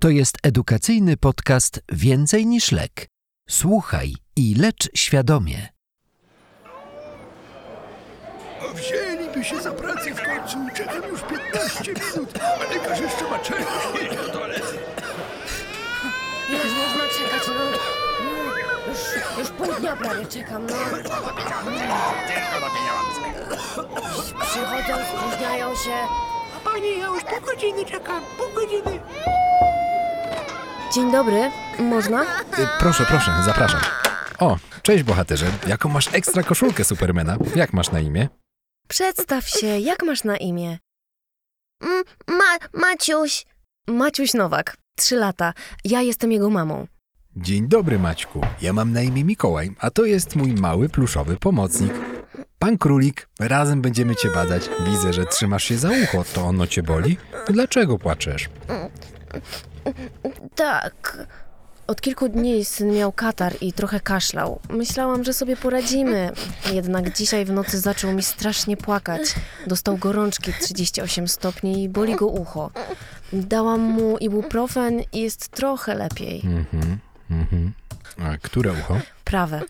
To jest edukacyjny podcast Więcej niż lek. Słuchaj i lecz świadomie. Wzięliby się za pracę w końcu. Czekam już 15 minut, a lekarz jeszcze ma czekać. Ileż można czekać, no? Już, już pół dnia prawie czekam, no. Przychodzą, spóźniają się. Pani, ja już pół godziny czekam, pół godziny. Dzień dobry, można? Y, Proszę, proszę, zapraszam. O, cześć bohaterze. Jaką masz ekstra koszulkę Supermana? Jak masz na imię? Przedstaw się, jak masz na imię? Mm, Ma, Maciuś, Maciuś Nowak, trzy lata. Ja jestem jego mamą. Dzień dobry, Maćku. Ja mam na imię Mikołaj, a to jest mój mały pluszowy pomocnik. Pan Królik, razem będziemy cię badać. Widzę, że trzymasz się za ucho. To ono cię boli? Dlaczego płaczesz? Tak. Od kilku dni syn miał katar i trochę kaszlał. Myślałam, że sobie poradzimy. Jednak dzisiaj w nocy zaczął mi strasznie płakać. Dostał gorączki 38 stopni i boli go ucho. Dałam mu ibuprofen i jest trochę lepiej. Mhm, mhm. A które ucho? Prawe.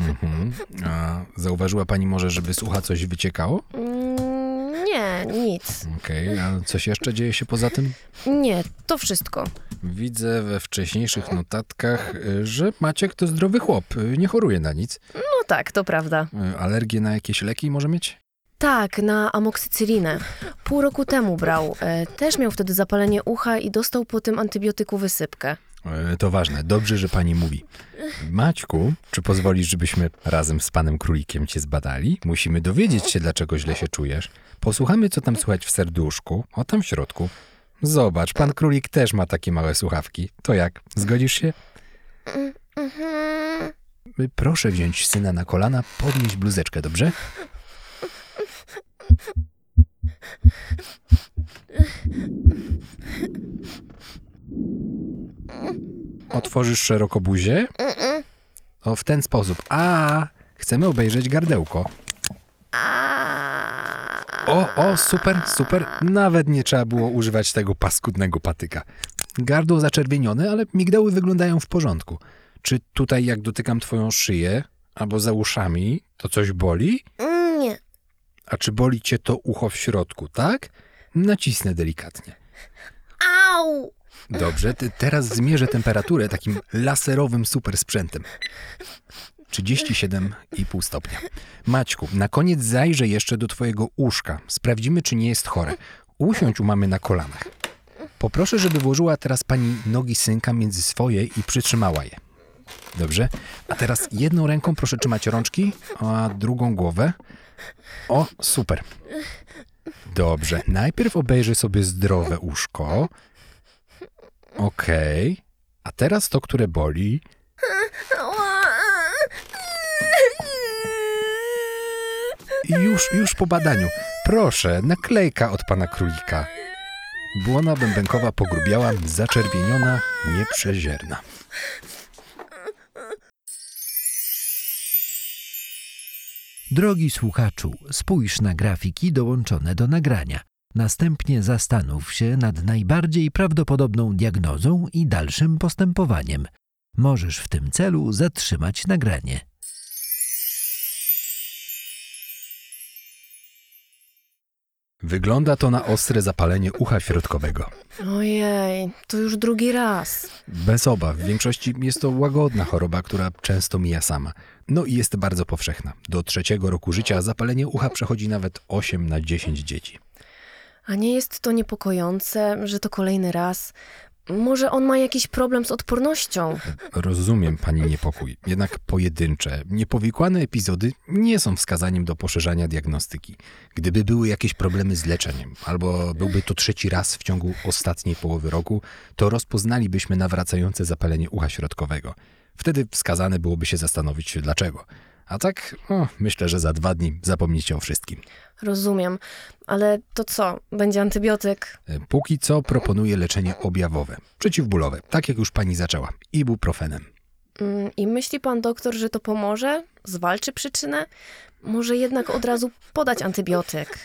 Mhm. A zauważyła pani może, żeby z ucha coś wyciekało? Mm, nie, nic. Okej, a coś jeszcze dzieje się poza tym? Nie, to wszystko. Widzę we wcześniejszych notatkach, y, że Maciek to zdrowy chłop, y, nie choruje na nic. No tak, to prawda. Y, Alergię na jakieś leki może mieć? Tak, na amoksycylinę. Pół roku temu brał. E, Też miał wtedy zapalenie ucha i dostał po tym antybiotyku wysypkę. E, To ważne, dobrze, że pani mówi. Maćku, czy pozwolisz, żebyśmy razem z panem królikiem cię zbadali? Musimy dowiedzieć się, dlaczego źle się czujesz. Posłuchamy, co tam słychać w serduszku, o tam w środku. Zobacz, pan królik też ma takie małe słuchawki. To jak, zgodzisz się? Y, Proszę wziąć syna na kolana, podnieść bluzeczkę, dobrze? Otworzysz szeroko buzię? O, w ten sposób. A, chcemy obejrzeć gardełko. O, o, super, super. Nawet nie trzeba było używać tego paskudnego patyka. Gardło zaczerwienione, ale migdały wyglądają w porządku. Czy tutaj, jak dotykam twoją szyję albo za uszami, to coś boli? Nie. A czy boli cię to ucho w środku, tak? Nacisnę delikatnie. Au! Dobrze, teraz zmierzę temperaturę takim laserowym super sprzętem. 37,5 stopnia. Maćku, na koniec zajrzę jeszcze do twojego uszka. Sprawdzimy, czy nie jest chore. Usiądź u mamy na kolanach. Poproszę, żeby włożyła teraz pani nogi synka między swoje i przytrzymała je. Dobrze? A teraz jedną ręką proszę trzymać rączki, a drugą głowę. O, super. Dobrze. Najpierw obejrzę sobie zdrowe uszko. Okej. A teraz to, które boli. I już, już po badaniu. Proszę, naklejka od pana królika. Błona bębenkowa pogrubiała, zaczerwieniona, nieprzezierna. Drogi słuchaczu, spójrz na grafiki dołączone do nagrania. Następnie zastanów się nad najbardziej prawdopodobną diagnozą i dalszym postępowaniem. Możesz w tym celu zatrzymać nagranie. Wygląda to na ostre zapalenie ucha środkowego. Ojej, to już drugi raz. Bez obaw, w większości jest to łagodna choroba, która często mija sama. No i jest bardzo powszechna. Do trzeciego roku życia zapalenie ucha przechodzi nawet 8 na 10 dzieci. A nie jest to niepokojące, że to kolejny raz? Może on ma jakiś problem z odpornością? Rozumiem pani niepokój, jednak pojedyncze, niepowikłane epizody nie są wskazaniem do poszerzania diagnostyki. Gdyby były jakieś problemy z leczeniem, albo byłby to trzeci raz w ciągu ostatniej połowy roku, to rozpoznalibyśmy nawracające zapalenie ucha środkowego. Wtedy wskazane byłoby się zastanowić dlaczego. A tak, o, myślę, że za dwa dni zapomnicie o wszystkim. Rozumiem, ale to co? Będzie antybiotyk? E, Póki co proponuję leczenie objawowe, przeciwbólowe, tak jak już pani zaczęła, ibuprofenem. Mm, I myśli pan doktor, że to pomoże? Zwalczy przyczynę? Może jednak od razu podać antybiotyk?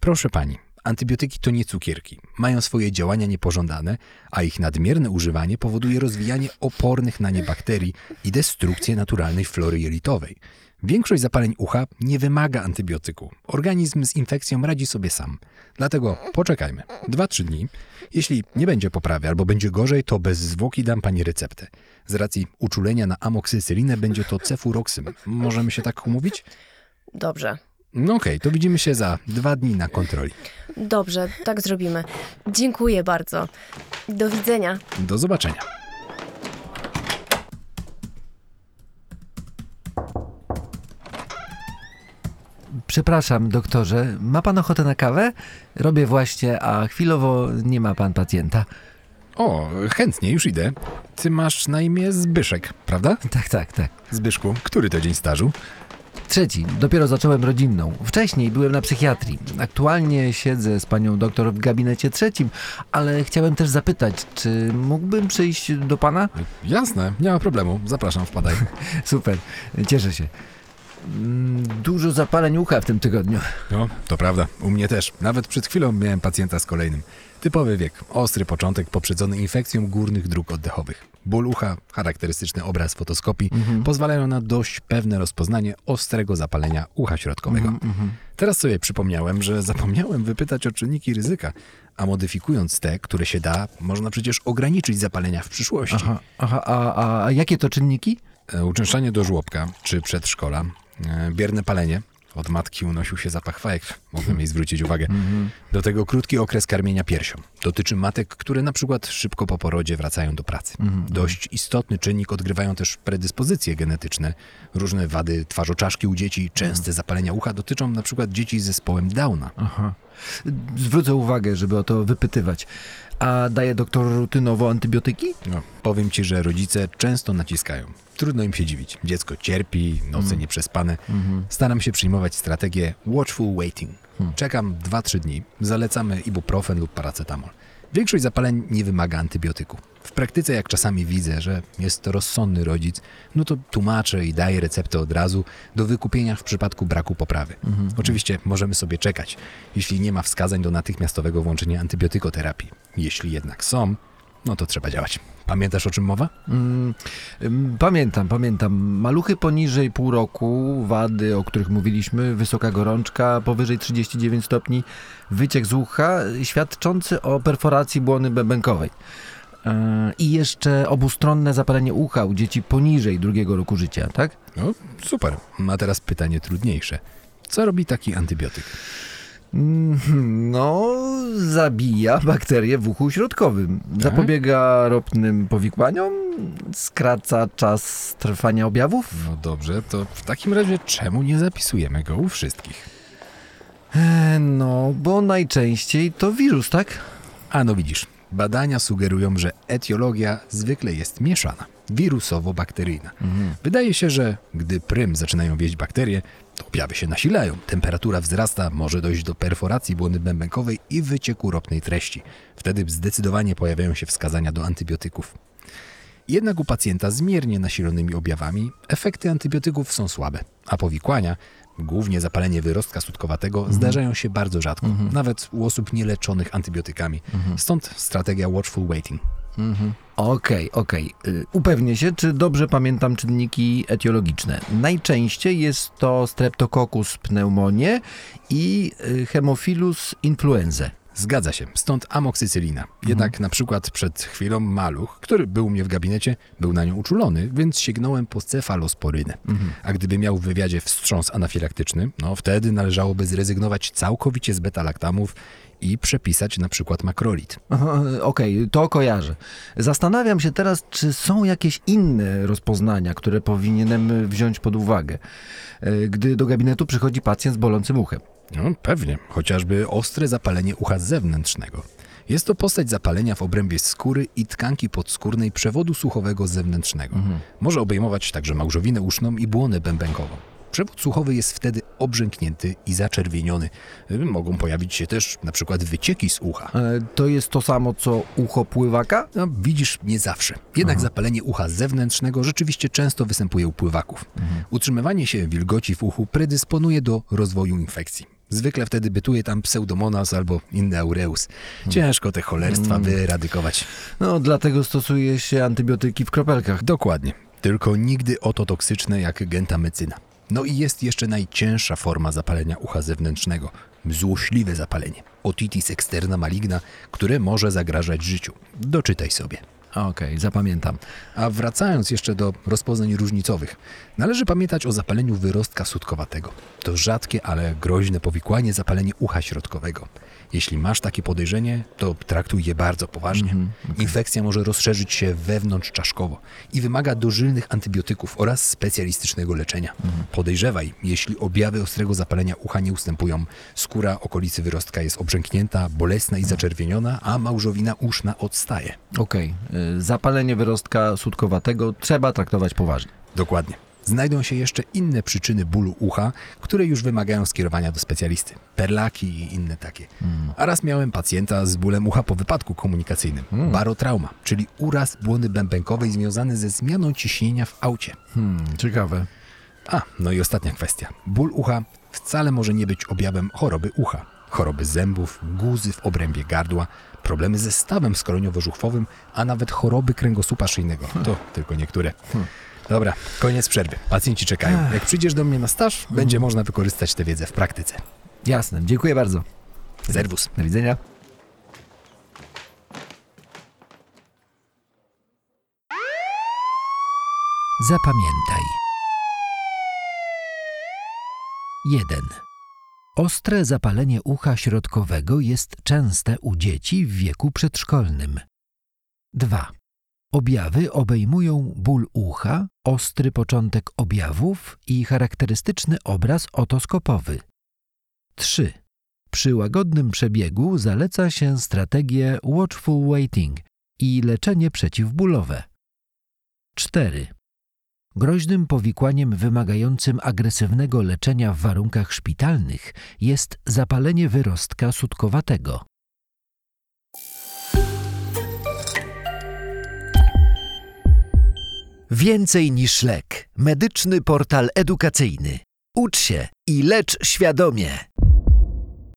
Proszę pani, Antybiotyki to nie cukierki. Mają swoje działania niepożądane, a ich nadmierne używanie powoduje rozwijanie opornych na nie bakterii i destrukcję naturalnej flory jelitowej. Większość zapaleń ucha nie wymaga antybiotyku. Organizm z infekcją radzi sobie sam. Dlatego poczekajmy. 2-3 dni. Jeśli nie będzie poprawy albo będzie gorzej, to bez zwłoki dam pani receptę. Z racji uczulenia na amoksycylinę będzie to cefuroksym. Możemy się tak umówić? Dobrze. No okej, to widzimy się za dwa dni na kontroli. Dobrze, tak zrobimy. Dziękuję bardzo. Do widzenia. Do zobaczenia. Przepraszam, doktorze, ma pan ochotę na kawę? Robię właśnie, a chwilowo nie ma pan pacjenta. O, chętnie, już idę. Ty masz na imię Zbyszek, prawda? Tak, tak, tak. Zbyszku, który to dzień stażu? Trzeci, dopiero zacząłem rodzinną. Wcześniej byłem na psychiatrii. Aktualnie siedzę z panią doktor w gabinecie trzecim, ale chciałem też zapytać, czy mógłbym przyjść do pana? Jasne, nie ma problemu. Zapraszam, wpadaj. Super, cieszę się. Mm, Dużo zapaleń ucha w tym tygodniu. No, to prawda, u mnie też. Nawet przed chwilą miałem pacjenta z kolejnym. Typowy wiek, ostry początek poprzedzony infekcją górnych dróg oddechowych. Ból ucha, charakterystyczny obraz fotoskopii pozwalają na dość pewne rozpoznanie ostrego zapalenia ucha środkowego. Teraz sobie przypomniałem, że zapomniałem wypytać o czynniki ryzyka, a modyfikując te, które się da, można przecież ograniczyć zapalenia w przyszłości. Aha, aha a, a jakie to czynniki? E, Uczęszczanie do żłobka czy przedszkola, e, bierne palenie. Od matki unosił się zapach fajek, mogłem jej zwrócić uwagę. Do tego krótki okres karmienia piersią. Dotyczy matek, które na przykład szybko po porodzie wracają do pracy. Dość istotny czynnik odgrywają też predyspozycje genetyczne. Różne wady twarzoczaszki u dzieci, częste zapalenia ucha dotyczą na przykład dzieci z zespołem Downa. Aha. Zwrócę uwagę, żeby o to wypytywać. A daje doktor rutynowo antybiotyki? No, powiem ci, że rodzice często naciskają. Trudno im się dziwić. Dziecko cierpi, noce nieprzespane. Staram się przyjmować strategię watchful waiting. Czekam 2-3 dni. Zalecamy ibuprofen lub paracetamol. Większość zapaleń nie wymaga antybiotyku. W praktyce, jak czasami widzę, że jest to rozsądny rodzic, no to tłumaczę i daję receptę od razu do wykupienia w przypadku braku poprawy. Oczywiście możemy sobie czekać, jeśli nie ma wskazań do natychmiastowego włączenia antybiotykoterapii. Jeśli jednak są, no to trzeba działać. Pamiętasz o czym mowa? Mm, ym, pamiętam, pamiętam. Maluchy poniżej pół roku, wady, o których mówiliśmy, wysoka gorączka, powyżej 39 stopni, wyciek z ucha świadczący o perforacji błony bębenkowej. Yy, I jeszcze obustronne zapalenie ucha u dzieci poniżej drugiego roku życia, tak? No, super. A teraz pytanie trudniejsze. Co robi taki antybiotyk? Mhm, No, zabija bakterie w uchu środkowym. Zapobiega ropnym powikłaniom, skraca czas trwania objawów. No dobrze, to w takim razie czemu nie zapisujemy go u wszystkich? E, No, bo najczęściej to wirus, tak? A no widzisz, badania sugerują, że etiologia zwykle jest mieszana, wirusowo-bakteryjna. Wydaje się, że gdy prym zaczynają wieść bakterie, objawy się nasilają, temperatura wzrasta, może dojść do perforacji błony bębenkowej i wycieku ropnej treści. Wtedy zdecydowanie pojawiają się wskazania do antybiotyków. Jednak u pacjenta z miernie nasilonymi objawami efekty antybiotyków są słabe, a powikłania, głównie zapalenie wyrostka sutkowatego, zdarzają się bardzo rzadko, nawet u osób nieleczonych antybiotykami. Stąd strategia watchful waiting. Okej, okej. Y, Upewnię się, czy dobrze pamiętam czynniki etiologiczne. Najczęściej jest to Streptococcus pneumonie i y, Haemophilus influenzae. Zgadza się, stąd amoksycylina. Jednak na przykład przed chwilą maluch, który był u mnie w gabinecie, był na nią uczulony, więc sięgnąłem po cefalosporynę. A gdyby miał w wywiadzie wstrząs anafilaktyczny, no wtedy należałoby zrezygnować całkowicie z beta-laktamów i przepisać na przykład makrolit. Okej, to kojarzę. Zastanawiam się teraz, czy są jakieś inne rozpoznania, które powinienem wziąć pod uwagę, y, gdy do gabinetu przychodzi pacjent z bolącym uchem. No, pewnie, chociażby ostre zapalenie ucha zewnętrznego. Jest to postać zapalenia w obrębie skóry i tkanki podskórnej przewodu słuchowego zewnętrznego. Może obejmować także małżowinę uszną i błonę bębenkową. Przewód słuchowy jest wtedy obrzęknięty i zaczerwieniony. Mogą pojawić się też na przykład wycieki z ucha. E, To jest to samo, co ucho pływaka? No, widzisz, nie zawsze. Jednak zapalenie ucha zewnętrznego rzeczywiście często występuje u pływaków. Utrzymywanie się wilgoci w uchu predysponuje do rozwoju infekcji. Zwykle wtedy bytuje tam pseudomonas albo inny aureus. Ciężko te cholerstwa wyradykować. No, dlatego stosuje się antybiotyki w kropelkach. Dokładnie. Tylko nigdy oto toksyczne jak gentamycyna. No i jest jeszcze najcięższa forma zapalenia ucha zewnętrznego. Złośliwe zapalenie. Otitis externa maligna, które może zagrażać życiu. Doczytaj sobie. Okej, zapamiętam. A wracając jeszcze do rozpoznań różnicowych, należy pamiętać o zapaleniu wyrostka sutkowatego. To rzadkie, ale groźne powikłanie zapalenie ucha środkowego. Jeśli masz takie podejrzenie, to traktuj je bardzo poważnie. Infekcja może rozszerzyć się wewnątrz czaszkowo i wymaga dożylnych antybiotyków oraz specjalistycznego leczenia. Podejrzewaj, jeśli objawy ostrego zapalenia ucha nie ustępują, skóra okolicy wyrostka jest obrzęknięta, bolesna i zaczerwieniona, a małżowina uszna odstaje. Okej, y, zapalenie wyrostka sutkowatego trzeba traktować poważnie. Dokładnie. Znajdą się jeszcze inne przyczyny bólu ucha, które już wymagają skierowania do specjalisty. Perlaki i inne takie. A raz miałem pacjenta z bólem ucha po wypadku komunikacyjnym. Barotrauma, czyli uraz błony bębenkowej związany ze zmianą ciśnienia w aucie. Hmm, ciekawe. A, no i ostatnia kwestia. Ból ucha wcale może nie być objawem choroby ucha. Choroby zębów, guzy w obrębie gardła, problemy ze stawem skoroniowo-żuchwowym, a nawet choroby kręgosłupa szyjnego. To tylko niektóre. Dobra, koniec przerwy. Pacjenci czekają. Jak przyjdziesz do mnie na staż, będzie można wykorzystać tę wiedzę w praktyce. Jasne, dziękuję bardzo. Serwus. Do widzenia. Zapamiętaj. 1. Ostre zapalenie ucha środkowego jest częste u dzieci w wieku przedszkolnym. 2. Objawy obejmują ból ucha, ostry początek objawów i charakterystyczny obraz otoskopowy. 3. Przy łagodnym przebiegu zaleca się strategię watchful waiting i leczenie przeciwbólowe. 4. Groźnym powikłaniem wymagającym agresywnego leczenia w warunkach szpitalnych jest zapalenie wyrostka sutkowatego. Więcej niż lek. Medyczny portal edukacyjny. Ucz się i lecz świadomie.